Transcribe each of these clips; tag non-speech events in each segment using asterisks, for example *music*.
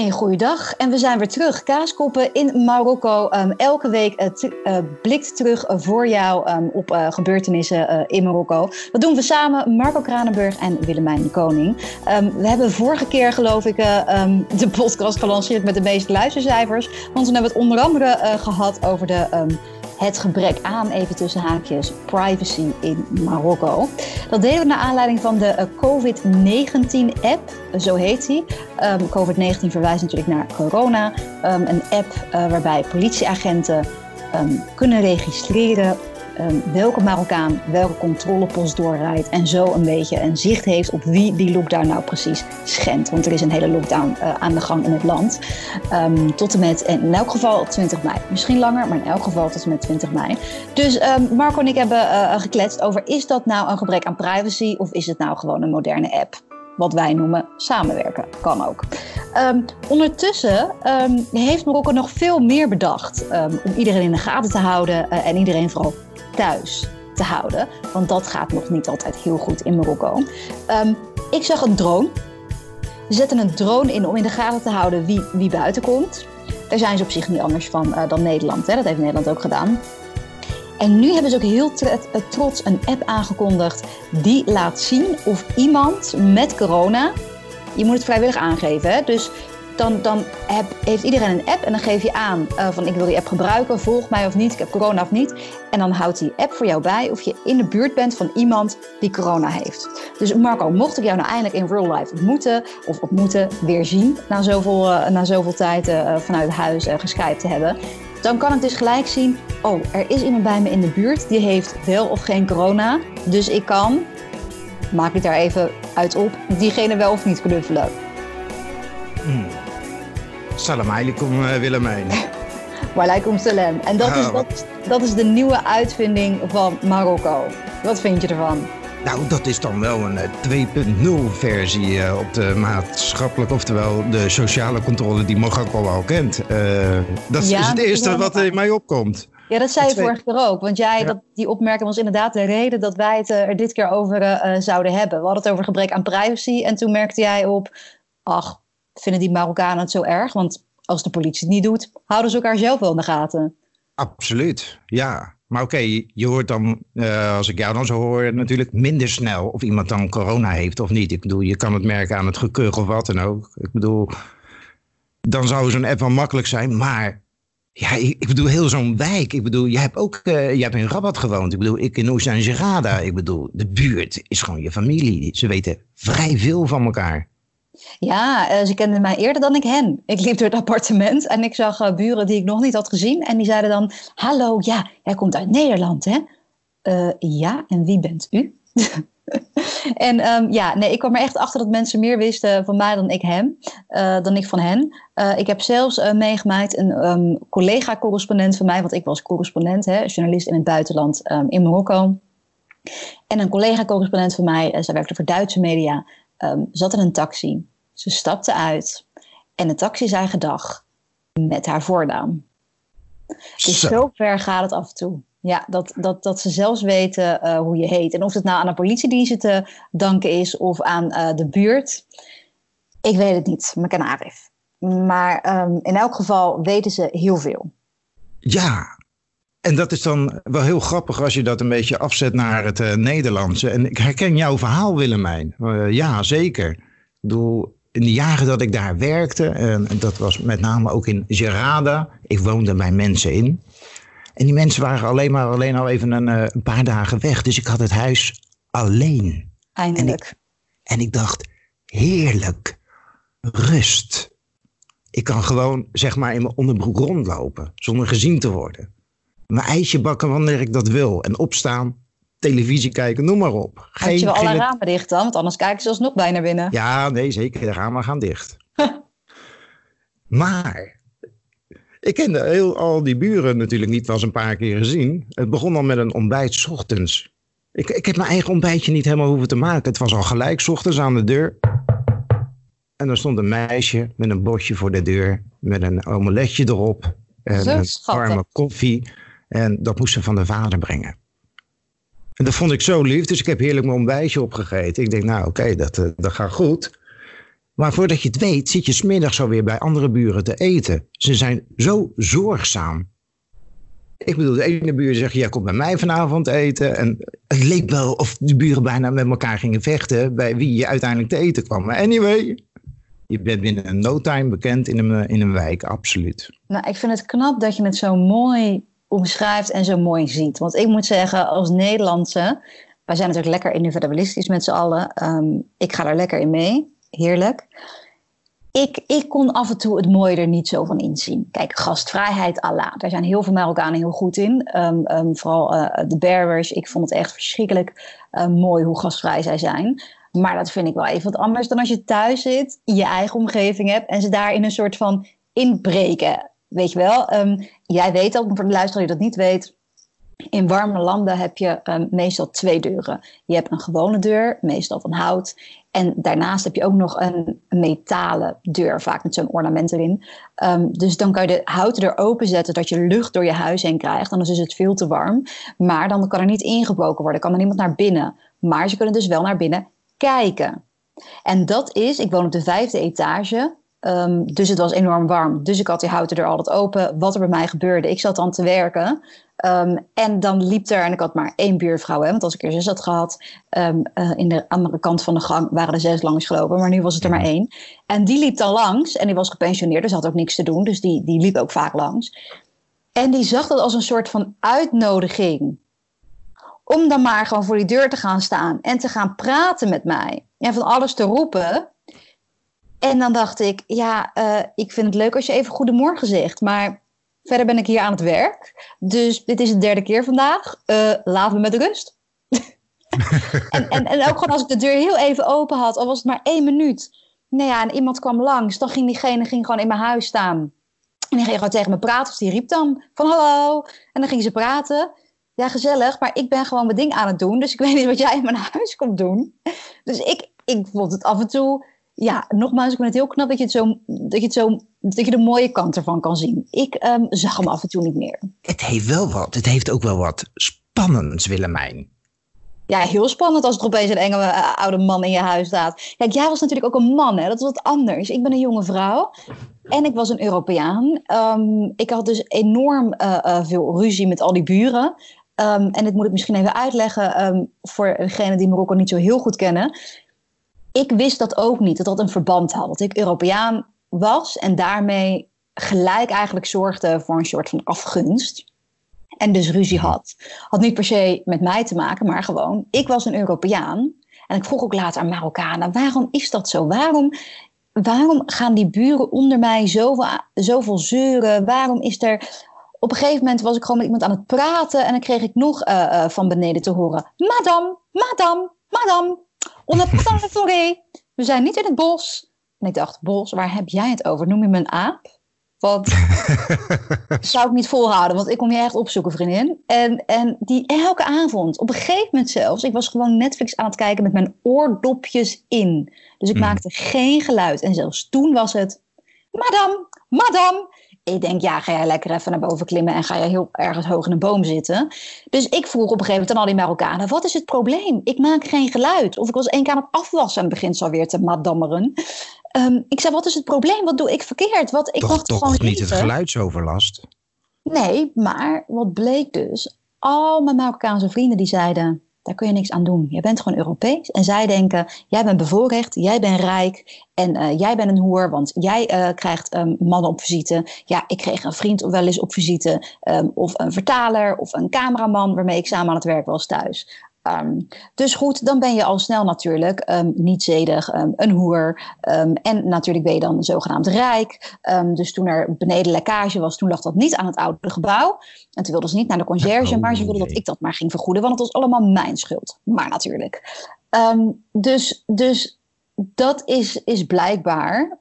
Een goede dag en we zijn weer terug. Kaaskoppen in Marokko. Um, elke week uh, uh, blikt terug voor jou um, op gebeurtenissen in Marokko. Dat doen we samen, Marco Kranenburg en Willemijn Koning. Um, we hebben vorige keer, geloof ik, de podcast gelanceerd met de meeste luistercijfers. Want toen hebben we het onder andere gehad over de het gebrek aan, even tussen haakjes, privacy in Marokko. Dat deden we naar aanleiding van de eh, COVID-19-app, zo heet die. Um, COVID-19 verwijst natuurlijk naar corona. Um, een app uh, waarbij politieagenten um, kunnen registreren um, welke Marokkaan welke controlepost doorrijdt en zo een beetje een zicht heeft op wie die lockdown nou precies schendt. Want er is een hele lockdown uh, aan de gang in het land. Um, tot en met, in elk geval 20 mei. Misschien langer, maar in elk geval tot en met 20 mei. Dus um, Marco en ik hebben uh, gekletst over is dat nou een gebrek aan privacy of is het nou gewoon een moderne app? wat wij noemen samenwerken. Kan ook. Ondertussen heeft Marokko nog veel meer bedacht om iedereen in de gaten te houden uh, en iedereen vooral thuis te houden. Want dat gaat nog niet altijd heel goed in Marokko. Um, ik zag een drone. Ze zetten een drone in om in de gaten te houden wie, wie buiten komt. Daar zijn ze op zich niet anders van uh, dan Nederland. Hè? Dat heeft Nederland ook gedaan. En nu hebben ze ook heel eh, trots een app aangekondigd die laat zien of iemand met corona. Je moet het vrijwillig aangeven. Hè? Dus dan, heeft iedereen een app en dan geef je aan uh, van ik wil die app gebruiken, volg mij of niet, ik heb corona of niet. En dan houdt die app voor jou bij of je in de buurt bent van iemand die corona heeft. Dus Marco, mocht ik jou nou eindelijk in real life ontmoeten of ontmoeten, weer zien na zoveel, uh, na zoveel tijd uh, vanuit huis uh, geskypt te hebben, dan kan ik dus gelijk zien, oh, er is iemand bij me in de buurt die heeft wel of geen corona. Dus ik kan, maak ik daar even uit op, diegene wel of niet knuffelen. Hmm. Salam alaikum uh, Willemijn. *laughs* Walaikum salam. En dat, is, ah, dat, dat is de nieuwe uitvinding van Marokko. Wat vind je ervan? Nou, dat is dan wel een 2.0 versie uh, op de maatschappelijke, oftewel de sociale controle die Marokko al kent. Uh, dat ja, is het eerste wat in mij opkomt. Ja, dat zei je vorige keer ook. Want jij, ja. dat, die opmerking was inderdaad de reden dat wij het er dit keer over zouden hebben. We hadden het over gebrek aan privacy. En toen merkte jij op, ach, vinden die Marokkanen het zo erg? Want als de politie het niet doet, houden ze elkaar zelf wel in de gaten. Absoluut, ja. Maar oké, je hoort dan, uh, als ik jou dan zo hoor, natuurlijk minder snel of iemand dan corona heeft of niet. Ik bedoel, je kan het merken aan het gekeur of wat dan ook. Ik bedoel, dan zou zo'n app wel makkelijk zijn, maar ja, ik, bedoel, heel zo'n wijk. Ik bedoel, je hebt ook, uh, je hebt in Rabat gewoond. Ik bedoel, ik in Oes en Gerada. Ik bedoel, de buurt is gewoon je familie. Ze weten vrij veel van elkaar. Ja, uh, ze kenden mij eerder dan ik hen. Ik liep door het appartement en ik zag uh, buren die ik nog niet had gezien. En die zeiden dan, hallo, ja, jij komt uit Nederland, hè? Uh, ja, en wie bent u? *laughs* en um, ja, nee, ik kwam er echt achter dat mensen meer wisten van mij dan ik hem, dan ik van hen. ik heb zelfs meegemaakt een um, collega-correspondent van mij, want ik was correspondent, hè, journalist in het buitenland um, in Marokko. En een collega-correspondent van mij, zij werkte voor Duitse media, zat in een taxi. Ze stapte uit en de taxi zei gedag met haar voornaam. Dus zo. ver gaat het af en toe. Ja, dat, dat, dat ze zelfs weten uh, hoe je heet. En of het nou aan de politiedienst te danken is of aan uh, de buurt. Ik weet het niet, mijn Arif. Maar um, in elk geval weten ze heel veel. Ja, en dat is dan wel heel grappig als je dat een beetje afzet naar het uh, Nederlandse. En ik herken jouw verhaal, Willemijn. Ja, zeker. Ik bedoel, in de jaren dat ik daar werkte, en dat was met name ook in Gerada. Ik woonde bij mensen in. En die mensen waren alleen maar alleen al even een, uh, een paar dagen weg. Dus ik had het huis alleen. Eindelijk. En ik, en ik dacht, heerlijk. Rust. Ik kan gewoon, zeg maar, in mijn onderbroek rondlopen. Zonder gezien te worden mijn ijsje bakken wanneer ik dat wil. En opstaan, televisie kijken, noem maar op. Geen, Had je wel alle ramen dicht dan? Want anders kijken ze alsnog bijna binnen. Ja, nee, zeker. De ramen gaan dicht. *laughs* maar ik kende heel, al die buren natuurlijk niet, was een paar keer gezien. Het begon al met een ontbijt s ochtends. Ik, ik heb mijn eigen ontbijtje niet helemaal hoeven te maken. Het was al gelijk s ochtends aan de deur. En er stond een meisje met een bosje voor de deur. Met een omeletje erop. En een warme koffie. En dat moest ze van de vader brengen. En dat vond ik zo lief, dus ik heb heerlijk mijn ontbijtje opgegeten. Ik denk, nou oké, dat, uh, dat gaat goed. Maar voordat je het weet, zit je smiddags alweer bij andere buren te eten. Ze zijn zo zorgzaam. Ik bedoel, de ene buur zegt, jij komt bij mij vanavond eten. En het leek wel of de buren bijna met elkaar gingen vechten bij wie je uiteindelijk te eten kwam. Maar anyway, je bent binnen een no time bekend in een, in een wijk, absoluut. Nou, ik vind het knap dat je het zo mooi omschrijft en zo mooi ziet. Want ik moet zeggen, als Nederlandse, wij zijn natuurlijk lekker individualistisch met z'n allen. Ehm, ik ga daar lekker in mee, heerlijk. Ik, ik kon af en toe het mooie er niet zo van inzien. Kijk, gastvrijheid, Allah. Daar zijn heel veel Marokkanen heel goed in. Ehm, ehm, vooral uh, de Berbers. Ik vond het echt verschrikkelijk mooi hoe gastvrij zij zijn. Maar dat vind ik wel even wat anders dan als je thuis zit, je eigen omgeving hebt en ze daar in een soort van inbreken. Weet je wel? Um, jij weet dat, voor de luisteraar die dat niet weet. In warme landen heb je um, meestal twee deuren. Je hebt een gewone deur, meestal van hout. En daarnaast heb je ook nog een metalen deur, vaak met zo'n ornament erin. Um, dus dan kan je de houten deur openzetten, dat je lucht door je huis heen krijgt. Anders is het veel te warm. Maar dan kan er niet ingebroken worden, kan er niemand naar binnen. Maar ze kunnen dus wel naar binnen kijken. En dat is, ik woon op de vijfde etage. Um, dus het was enorm warm. Dus ik had die houten er altijd open. Wat er bij mij gebeurde. Ik zat dan te werken. Um, en dan liep er, en ik had maar één buurvrouw, hè, want als ik er zes had gehad, um, uh, in de andere kant van de gang waren er zes langs gelopen, maar nu was het er maar één. En die liep dan langs, en die was gepensioneerd, dus had ook niks te doen, dus die, die liep ook vaak langs. En die zag dat als een soort van uitnodiging om dan maar gewoon voor die deur te gaan staan en te gaan praten met mij. En van alles te roepen. En dan dacht ik, ja, uh, ik vind het leuk als je even goedemorgen zegt. Maar verder ben ik hier aan het werk. Dus dit is de derde keer vandaag. Uh, laat me met rust. *laughs* en, en, en ook gewoon als ik de deur heel even open had, al was het maar één minuut. Nou ja, en iemand kwam langs, dan ging diegene ging gewoon in mijn huis staan. En die ging gewoon tegen me praten, of die riep dan van hallo. En dan ging ze praten ja, gezellig, maar ik ben gewoon mijn ding aan het doen. Dus ik weet niet wat jij in mijn huis komt doen. Dus ik, ik vond het af en toe, ja, nogmaals, ik vind het heel knap dat je, het zo, dat je, het zo, dat je de mooie kant ervan kan zien. Ik um, zag hem af en toe niet meer. Het heeft wel wat. Het heeft ook wel wat spannends, Willemijn. Ja, heel spannend als er opeens een enge uh, oude man in je huis staat. Kijk, jij was natuurlijk ook een man, hè? dat is wat anders. Ik ben een jonge vrouw en ik was een Europeaan. Um, ik had dus enorm uh, uh, veel ruzie met al die buren. Um, en dit moet ik misschien even uitleggen um, voor degenen die Marokko niet zo heel goed kennen. Ik wist dat ook niet, dat dat een verband had. Dat ik Europeaan was en daarmee gelijk eigenlijk zorgde voor een soort van afgunst. En dus ruzie had. Had niet per se met mij te maken, maar gewoon, ik was een Europeaan. En ik vroeg ook later aan Marokkanen, waarom is dat zo? Waarom, waarom gaan die buren onder mij zoveel, zoveel zeuren? Waarom is er op een gegeven moment was ik gewoon met iemand aan het praten en dan kreeg ik nog uh, uh, van beneden te horen: Madame, madame, madame, on n'a pas dans la forêt. We zijn niet in het bos. En ik dacht: Bos, waar heb jij het over? Noem je me een aap? Want *laughs* zou ik niet volhouden, want ik kom je echt opzoeken, vriendin. En, en die elke avond, op een gegeven moment zelfs, ik was gewoon Netflix aan het kijken met mijn oordopjes in. Dus ik mm. maakte geen geluid. En zelfs toen was het: Madame, madame, ik denk, ja, ga jij lekker even naar boven klimmen en ga je heel ergens hoog in een boom zitten. Dus ik vroeg op een gegeven moment aan al die Marokkanen, wat is het probleem? Ik maak geen geluid. Of ik was één keer aan het afwassen en begint zo weer te madammeren. Um, ik zei, wat is het probleem? Wat doe ik verkeerd? Wat, ik toch, mag toch gewoon niet het geluidsoverlast? Nee, maar wat bleek dus? Al mijn Marokkaanse vrienden die zeiden, daar kun je niks aan doen. Je bent gewoon Europees. En zij denken, jij bent bevoorrecht, jij bent rijk en uh, jij bent een hoer, want jij uh, krijgt um, mannen op visite. Ja, ik kreeg een vriend wel eens op visite, um, of een vertaler, of een cameraman waarmee ik samen aan het werk was thuis. Um, dus goed, dan ben je al snel natuurlijk um, niet zedig, um, een hoer. en natuurlijk ben je dan zogenaamd rijk. dus toen er beneden lekkage was, toen lag dat niet aan het oude gebouw. En toen wilden ze niet naar de conciërge, oh, maar ze wilden dat ik dat maar ging vergoeden, want het was allemaal mijn schuld. Maar natuurlijk. dus, dus dat is, is blijkbaar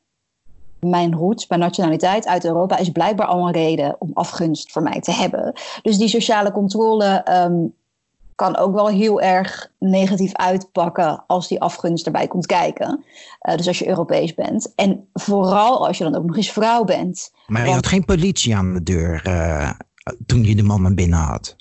mijn roots, mijn nationaliteit uit Europa is blijkbaar al een reden om afgunst voor mij te hebben. Dus die sociale controle um, kan ook wel heel erg negatief uitpakken als die afgunst erbij komt kijken. Uh, dus als je Europees bent. En vooral als je dan ook nog eens vrouw bent. Maar je had geen politie aan de deur uh, toen je de man naar binnen had?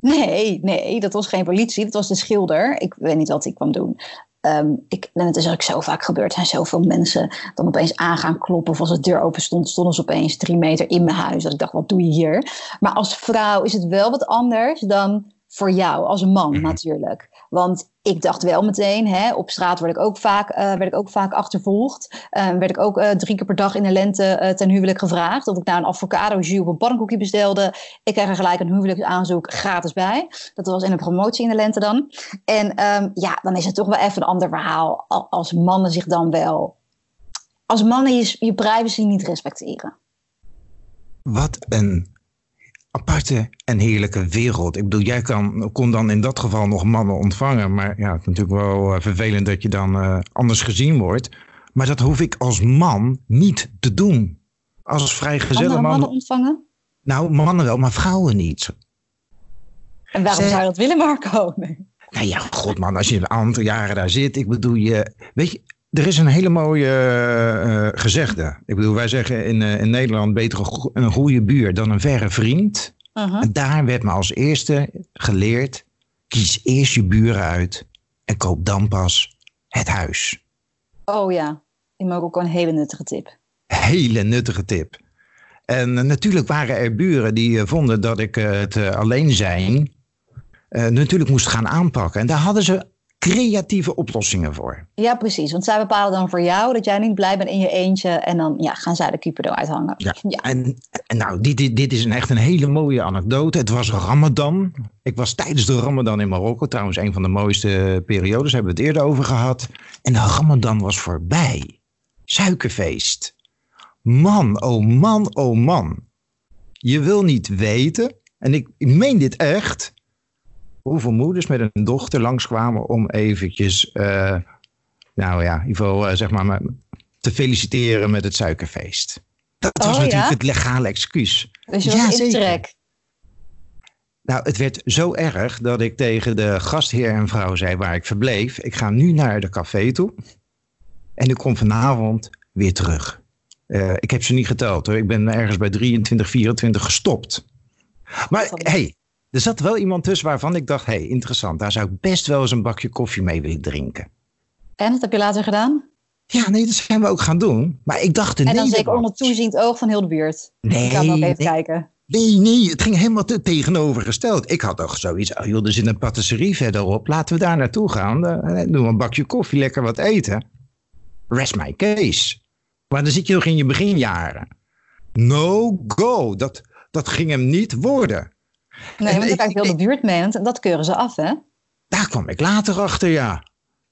Nee, nee, dat was geen politie. Dat was de schilder. Ik weet niet wat hij kwam doen. ehm, ik, en het is ook zo vaak gebeurd. Er zijn zoveel mensen dan opeens aan gaan kloppen. Of als de deur open stond, stonden ze opeens drie meter in mijn huis. Dat ik dacht, wat doe je hier? Maar als vrouw is het wel wat anders dan voor jou, als man Mhm. natuurlijk. Want ik dacht wel meteen, hè, op straat werd ik ook vaak, eh, werd ik ook vaak achtervolgd. Eh, werd ik ook eh, drie keer per dag in de lente ten huwelijk gevraagd. Of ik nou een avocado jus op een pannenkoekje bestelde. Ik kreeg er gelijk een huwelijksaanzoek gratis bij. Dat was in een promotie in de lente dan. En ehm, ja, dan is het toch wel even een ander verhaal. al- Als mannen zich dan wel... Als mannen je, je privacy niet respecteren. Wat een aparte en heerlijke wereld. Ik bedoel, jij kan, kon dan in dat geval nog mannen ontvangen. Maar ja, het is natuurlijk wel eh, vervelend dat je dan eh, anders gezien wordt. Maar dat hoef ik als man niet te doen. Als vrijgezelle man. mannen ontvangen? Nou, mannen wel, maar vrouwen niet. En waarom zou je dat willen, Marco? Nee. Nou ja, god man, als je een aantal jaren daar zit. Ik bedoel, je, weet je, er is een hele mooie eh, eh, gezegde. Ik bedoel, wij zeggen in, eh, in Nederland beter een go- een goede buur dan een verre vriend. Uh-huh. En daar werd me als eerste geleerd: kies eerst je buren uit en koop dan pas het huis. Oh ja, in Marokko een hele nuttige tip. Hele nuttige tip. En natuurlijk waren er buren die vonden dat ik het alleen zijn natuurlijk moest gaan aanpakken. En daar hadden ze creatieve oplossingen voor. Ja, precies. Want zij bepalen dan voor jou dat jij niet blij bent in je eentje. En dan ja, gaan zij de Cupido uithangen. Ja. En, en nou, dit, dit, dit is een echt een hele mooie anekdote. Het was Ramadan. Ik was tijdens de Ramadan in Marokko. Trouwens, een van de mooiste periodes. Hebben we het eerder over gehad. En de Ramadan was voorbij. Suikerfeest. Man, oh man, oh man. Je wil niet weten. En ik, ik meen dit echt. Hoeveel moeders met een dochter langskwamen om eventjes... eh, nou ja, in ieder geval, eh, zeg maar, te feliciteren met het suikerfeest. Dat was Oh, natuurlijk ja? het legale excuus. Dus je Ja, was in zeker. trek. Nou, het werd zo erg dat ik tegen de gastheer en vrouw zei waar ik verbleef. Ik ga nu naar de café toe. En ik kom vanavond weer terug. Eh, ik heb ze niet geteld hoor. Ik ben ergens bij 23, 24 gestopt. Maar hey, er zat wel iemand tussen waarvan ik dacht, hey, interessant. Daar zou ik best wel eens een bakje koffie mee willen drinken. En wat heb je later gedaan? Ja, nee, dat zijn we ook gaan doen. Maar ik dacht in En dan zeker onder toeziend oog van heel de buurt. Nee, Ik ga ook even nee, kijken. Nee, nee, het ging helemaal te tegenovergesteld. Ik had toch zoiets, oh joh, er zit een patisserie verderop. Laten we daar naartoe gaan. Eh, doen we een bakje koffie, lekker wat eten. Rest my case. Maar dan zit je nog in je beginjaren. No go. Dat, dat ging hem niet worden. Nee, want ik- dan kijkt heel de buurt mee. Want dat keuren ze af, hè? Daar kwam ik later achter, ja. En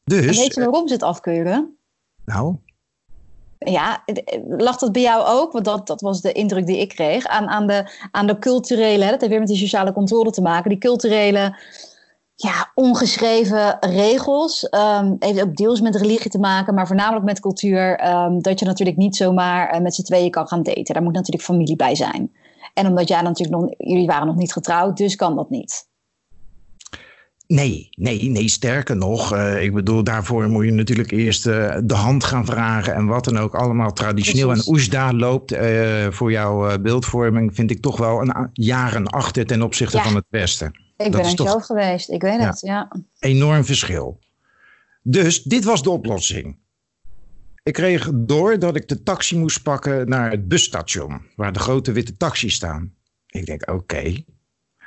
Dus, weet je waarom ze het afkeuren? nou, Ja, eh, lag dat bij jou ook? Want dat, dat was de indruk die ik kreeg. Aan, aan, de, aan de culturele, hè, dat heeft weer met die sociale controle te maken. Die culturele, ja, ongeschreven regels. ehm, heeft ook deels met religie te maken, maar voornamelijk met cultuur. ehm, dat je natuurlijk niet zomaar eh, met z'n tweeën kan gaan daten. Daar moet natuurlijk familie bij zijn. En omdat jij natuurlijk nog, jullie waren nog niet getrouwd, dus kan dat niet. Nee, nee, nee, sterker nog. eh, ik bedoel, daarvoor moet je natuurlijk eerst eh, de hand gaan vragen en wat dan ook. Allemaal traditioneel. Precies. En Oesda loopt eh, voor jouw beeldvorming, vind ik toch wel een jaren achter ten opzichte Ja. van het Westen. Ik Dat ben er toch- zelf geweest, ik weet Ja. het, ja. Enorm verschil. Dus dit was de oplossing. Ik kreeg door dat ik de taxi moest pakken naar het busstation, waar de grote witte taxis staan. Ik denk, oké.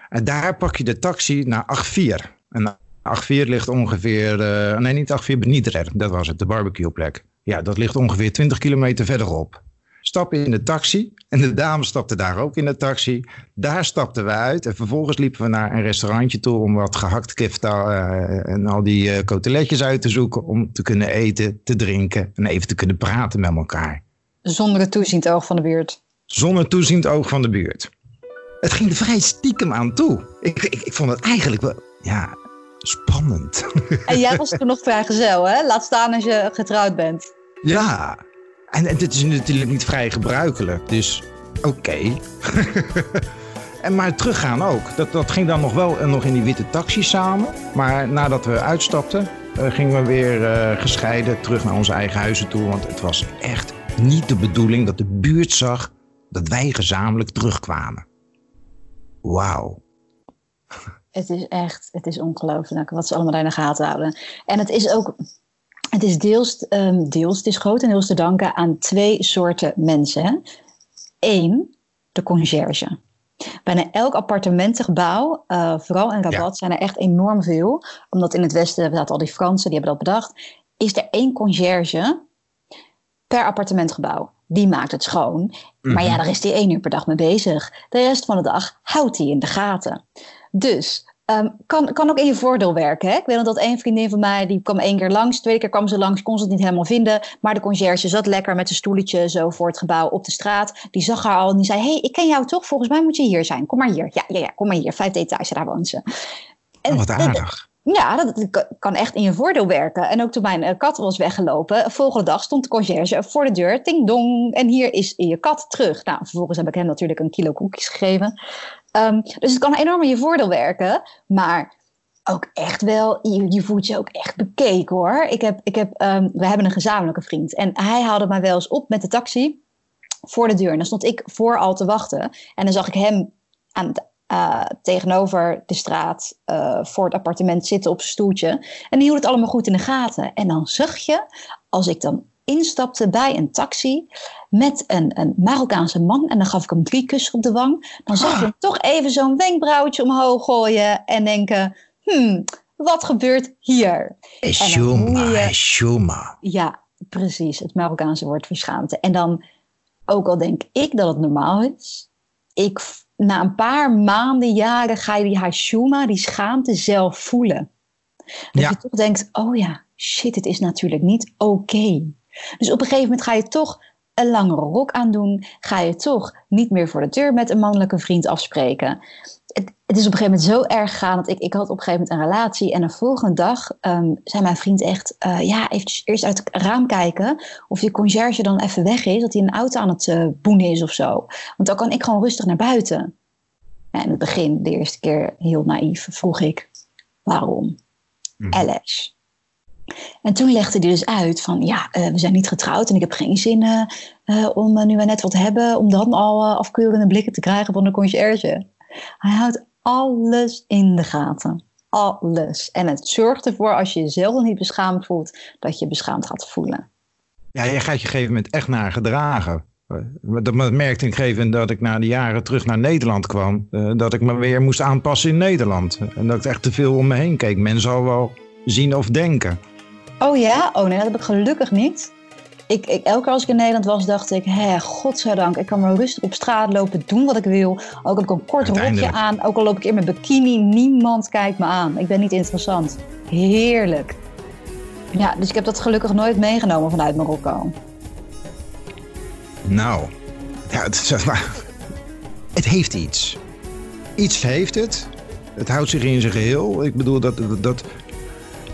En daar pak je de taxi naar 8-4. En 8-4 ligt ongeveer, eh, nee niet 8-4, Benidrer, dat was het, de barbecueplek. Ja, dat ligt ongeveer 20 kilometer verderop. Stap in de taxi en de dame stapte daar ook in de taxi. Daar stapten we uit en vervolgens liepen we naar een restaurantje toe om wat gehakt kifta eh, en al die eh coteletjes uit te zoeken om te kunnen eten, te drinken en even te kunnen praten met elkaar. Zonder het toeziend oog van de buurt. Zonder toeziend oog van de buurt. Het ging er vrij stiekem aan toe. Ik, ik, ik vond het eigenlijk wel, ja, spannend. En jij was toen nog vrijgezel, hè? Laat staan als je getrouwd bent. Ja, en, en dit is natuurlijk niet vrij gebruikelijk, dus oké. *laughs* en maar teruggaan ook. Dat, dat ging dan nog wel eh, nog in die witte taxi samen. Maar nadat we uitstapten, eh, gingen we weer eh, gescheiden terug naar onze eigen huizen toe. Want het was echt niet de bedoeling dat de buurt zag dat wij gezamenlijk terugkwamen. Wauw. Het is echt, het is ongelooflijk wat ze allemaal in de gaten houden. En het is ook, Het is deels, um, deels, het is grotendeels te danken aan twee soorten mensen. Eén, de conciërge. Bijna elk appartementengebouw, uh, vooral in Rabat, zijn er echt enorm veel. Omdat in het Westen, we al die Fransen, die hebben dat bedacht. Is er één conciërge per appartementgebouw. Die maakt het schoon. Maar ja, mhm. daar is hij één uur per dag mee bezig. De rest van de dag houdt hij in de gaten. Dus um, kan, kan ook in je voordeel werken. Hè? Ik weet nog dat één vriendin van mij, die kwam één keer langs. Tweede keer kwam ze langs, kon ze het niet helemaal vinden. Maar de conciërge zat lekker met zijn stoeletje zo voor het gebouw op de straat. Die zag haar al en die zei, hey, ik ken jou toch? Volgens mij moet je hier zijn. Kom maar hier. Ja, ja, ja kom maar hier. Vijfde etage, daar woont ze. En, oh, wat aardig. Ja, dat kan echt in je voordeel werken. En ook toen mijn eh, kat was weggelopen, volgende dag stond de conciërge voor de deur, ting dong, en hier is je kat terug. Nou, vervolgens heb ik hem natuurlijk een kilo koekjes gegeven. Ehm, dus het kan enorm in je voordeel werken, maar ook echt wel, je, je voelt je ook echt bekeken hoor. Ik heb, ik heb, um, we hebben een gezamenlijke vriend en hij haalde mij wel eens op met de taxi voor de deur. En dan stond ik voor al te wachten en dan zag ik hem aan het uh, tegenover de straat uh, voor het appartement zitten op zijn stoeltje. En die hield het allemaal goed in de gaten. En dan zag je, als ik dan instapte bij een taxi met een, een Marokkaanse man en dan gaf ik hem drie kussen op de wang, dan zag je hem toch even zo'n wenkbrauwtje omhoog gooien en denken: hmm, wat gebeurt hier? Shuma, Shuma. Ja, precies. Het Marokkaanse woord voor schaamte. En dan, ook al denk ik dat het normaal is, ik na een paar maanden, jaren ga je die hashuma, die schaamte zelf voelen. Dat je toch denkt, oh ja, shit, het is natuurlijk niet oké. Dus op een gegeven moment ga je toch een langere rok aandoen. Ga je toch niet meer voor de deur met een mannelijke vriend afspreken het, het, is op een gegeven moment zo erg gegaan dat ik, ik had op een gegeven moment een relatie. En de volgende dag um, zei mijn vriend echt, uh, ja, even eerst uit het raam kijken of je conciërge dan even weg is. Dat hij een auto aan het uh, boenen is of zo. Want dan kan ik gewoon rustig naar buiten. En in het begin, de eerste keer heel naïef, vroeg ik, waarom? Mm. LS. En toen legde hij dus uit van, ja, uh, we zijn niet getrouwd en ik heb geen zin om, nu we net wat hebben, om dan al afkeurende blikken te krijgen van de conciërge. Hij houdt alles in de gaten. Alles. En het zorgt ervoor, als je jezelf niet beschaamd voelt, dat je beschaamd gaat voelen. Ja, je gaat je op een gegeven moment echt naar gedragen. Dat merkte ik gegeven dat ik na de jaren terug naar Nederland kwam. Eh, dat ik me weer moest aanpassen in Nederland. En dat ik echt te veel om me heen keek. Men zal wel zien of denken. Oh ja? Oh nee, dat heb ik gelukkig niet ik, ik, elke keer als ik in Nederland was, dacht ik, hé, godzijdank, ik kan maar rustig op straat lopen, doen wat ik wil. Ook heb ik een kort rokje aan, ook al loop ik in mijn bikini, niemand kijkt me aan. Ik ben niet interessant. Heerlijk. Ja, dus ik heb dat gelukkig nooit meegenomen vanuit Marokko. Nou, ja, het, zeg *laughs* maar, het heeft iets. Iets heeft het. Het houdt zich in zijn geheel. Ik bedoel, dat, dat,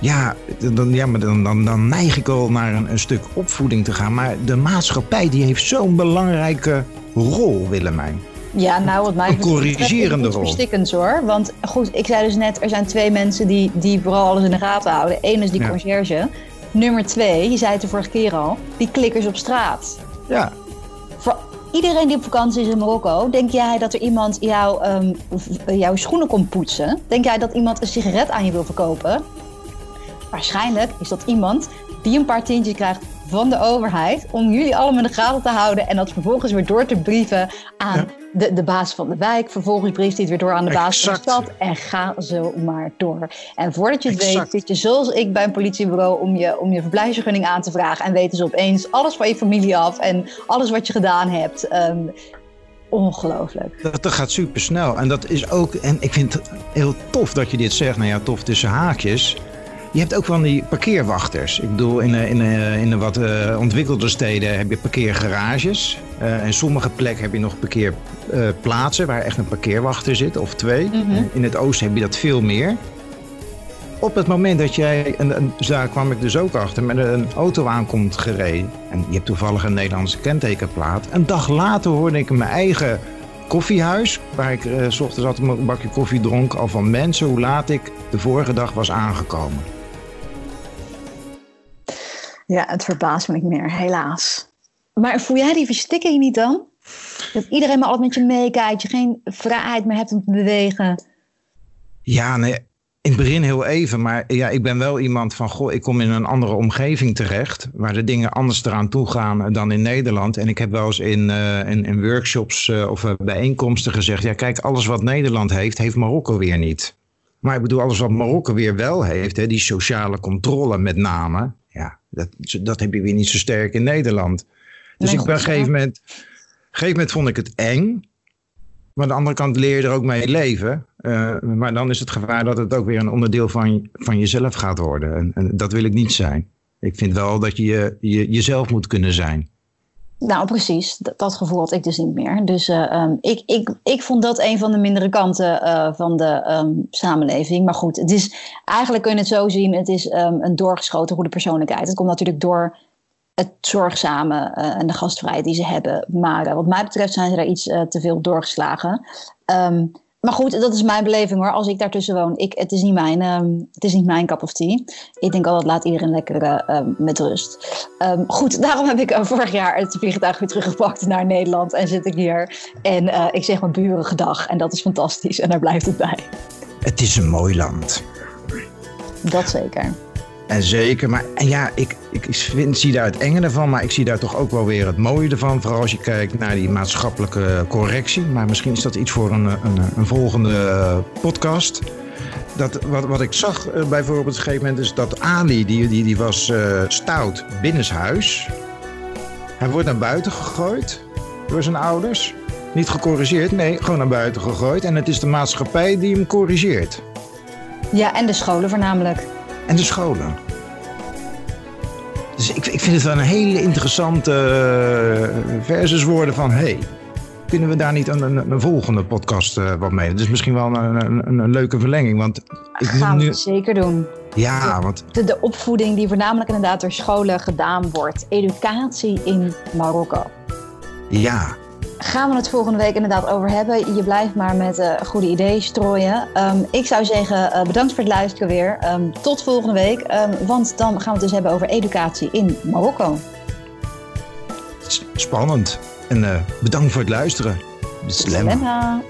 ja, dan, ja maar dan, dan, dan neig ik al naar een, een stuk opvoeding te gaan. Maar de maatschappij die heeft zo'n belangrijke rol, Willemijn. Ja, nou, wat mij een corrigerende rol. Verstikkend hoor. Want goed, ik zei dus net, er zijn twee mensen die, die vooral alles in de gaten houden. Eén is die ja. conciërge. Nummer twee, je zei het de vorige keer al, die klikkers op straat. Ja. Voor iedereen die op vakantie is in Marokko, denk jij dat er iemand jou, um, jouw schoenen komt poetsen? Denk jij dat iemand een sigaret aan je wil verkopen? Waarschijnlijk is dat iemand die een paar tientjes krijgt van de overheid om jullie allemaal in de gaten te houden en dat vervolgens weer door te brieven aan de, de baas van de wijk. Vervolgens brieft hij het weer door aan de baas van de stad en ga zo maar door. En voordat je het weet zit je zoals ik bij een politiebureau om je, om je verblijfsvergunning aan te vragen en weten ze opeens alles van je familie af en alles wat je gedaan hebt. Um, ongelooflijk. Dat, dat, gaat super snel. En dat is ook, en ik vind het heel tof dat je dit zegt. Nou ja, tof tussen haakjes. Je hebt ook van die parkeerwachters. Ik bedoel, in, in, in de wat uh, ontwikkelde steden heb je parkeergarages. Uh, en sommige plekken heb je nog parkeerplaatsen waar echt een parkeerwachter zit, of twee. Mhm. In het oosten heb je dat veel meer. Op het moment dat jij, en, en daar kwam ik dus ook achter, met een auto aankomt gereden. En je hebt toevallig een Nederlandse kentekenplaat. Een dag later hoorde ik in mijn eigen koffiehuis, waar ik uh, s ochtends altijd een bakje koffie dronk, al van mensen hoe laat ik de vorige dag was aangekomen. Ja, het verbaast me niet meer, helaas. Maar voel jij die verstikking niet dan? Dat iedereen maar altijd met je meekijkt, je geen vrijheid meer hebt om te bewegen. Ja, nee, in het begin heel even, maar ja, ik ben wel iemand van, goh, ik kom in een andere omgeving terecht, waar de dingen anders eraan toe gaan dan in Nederland. En ik heb wel eens in, uh, in, workshops uh, of uh, bijeenkomsten gezegd, ja kijk, alles wat Nederland heeft, heeft Marokko weer niet. Maar ik bedoel, alles wat Marokko weer wel heeft, hè, die sociale controle met name, ja, dat, dat heb je weer niet zo sterk in Nederland. Dus nee, ik ben op een gegeven moment, gegeven moment vond ik het eng. Maar aan de andere kant leer je er ook mee leven. Uh, maar dan is het gevaar dat het ook weer een onderdeel van, van jezelf gaat worden. En, en dat wil ik niet zijn. Ik vind wel dat je, je jezelf moet kunnen zijn. Nou, precies. Dat, gevoel had ik dus niet meer. Dus uh, um, ik, ik, ik vond dat een van de mindere kanten uh, van de um, samenleving. Maar goed, het is, eigenlijk kun je het zo zien. Het is um, een doorgeschoten goede persoonlijkheid. Het komt natuurlijk door het zorgzame uh, en de gastvrijheid die ze hebben. Maar wat mij betreft zijn ze daar iets te veel doorgeslagen. Maar goed, dat is mijn beleving hoor. Als ik daartussen woon, ik, het, is niet mijn, um, het is niet mijn cup of tea. Ik denk altijd, laat iedereen lekker uh, um, met rust. Um, goed, *laughs* daarom heb ik uh, vorig jaar het vliegtuig weer teruggepakt naar Nederland. En zit ik hier. En uh, ik zeg mijn buren gedag. En dat is fantastisch. En daar blijft het bij. Het is een mooi land. Dat zeker. En zeker, maar ja, ik, ik vind, zie daar het enge ervan, maar ik zie daar toch ook wel weer het mooie ervan. Vooral als je kijkt naar die maatschappelijke correctie. Maar misschien is dat iets voor een, een, een volgende podcast. Dat, wat, wat ik zag uh, bijvoorbeeld op een gegeven moment is dat Ali, die, die, die was uh, stout binnenshuis. Hij wordt naar buiten gegooid door zijn ouders. Niet gecorrigeerd, nee, gewoon naar buiten gegooid. En het is de maatschappij die hem corrigeert. Ja, en de scholen voornamelijk en de scholen. Dus ik, ik vind het wel een hele interessante uh, versus woorden van... hey, kunnen we daar niet een, een, een volgende podcast uh, wat mee? Dus misschien wel een, een, een, leuke verlenging. Want ik Gaan nu... we zeker doen. Ja, want... De, de opvoeding die voornamelijk inderdaad door scholen gedaan wordt. Educatie in Marokko. Ja, gaan we het volgende week inderdaad over hebben. Je blijft maar met uh, goede ideeën strooien. Um, ik zou zeggen, uh, bedankt voor het luisteren weer. Um, tot volgende week, um, want dan gaan we het dus hebben over educatie in Marokko. Spannend. En uh, bedankt voor het luisteren. Slema.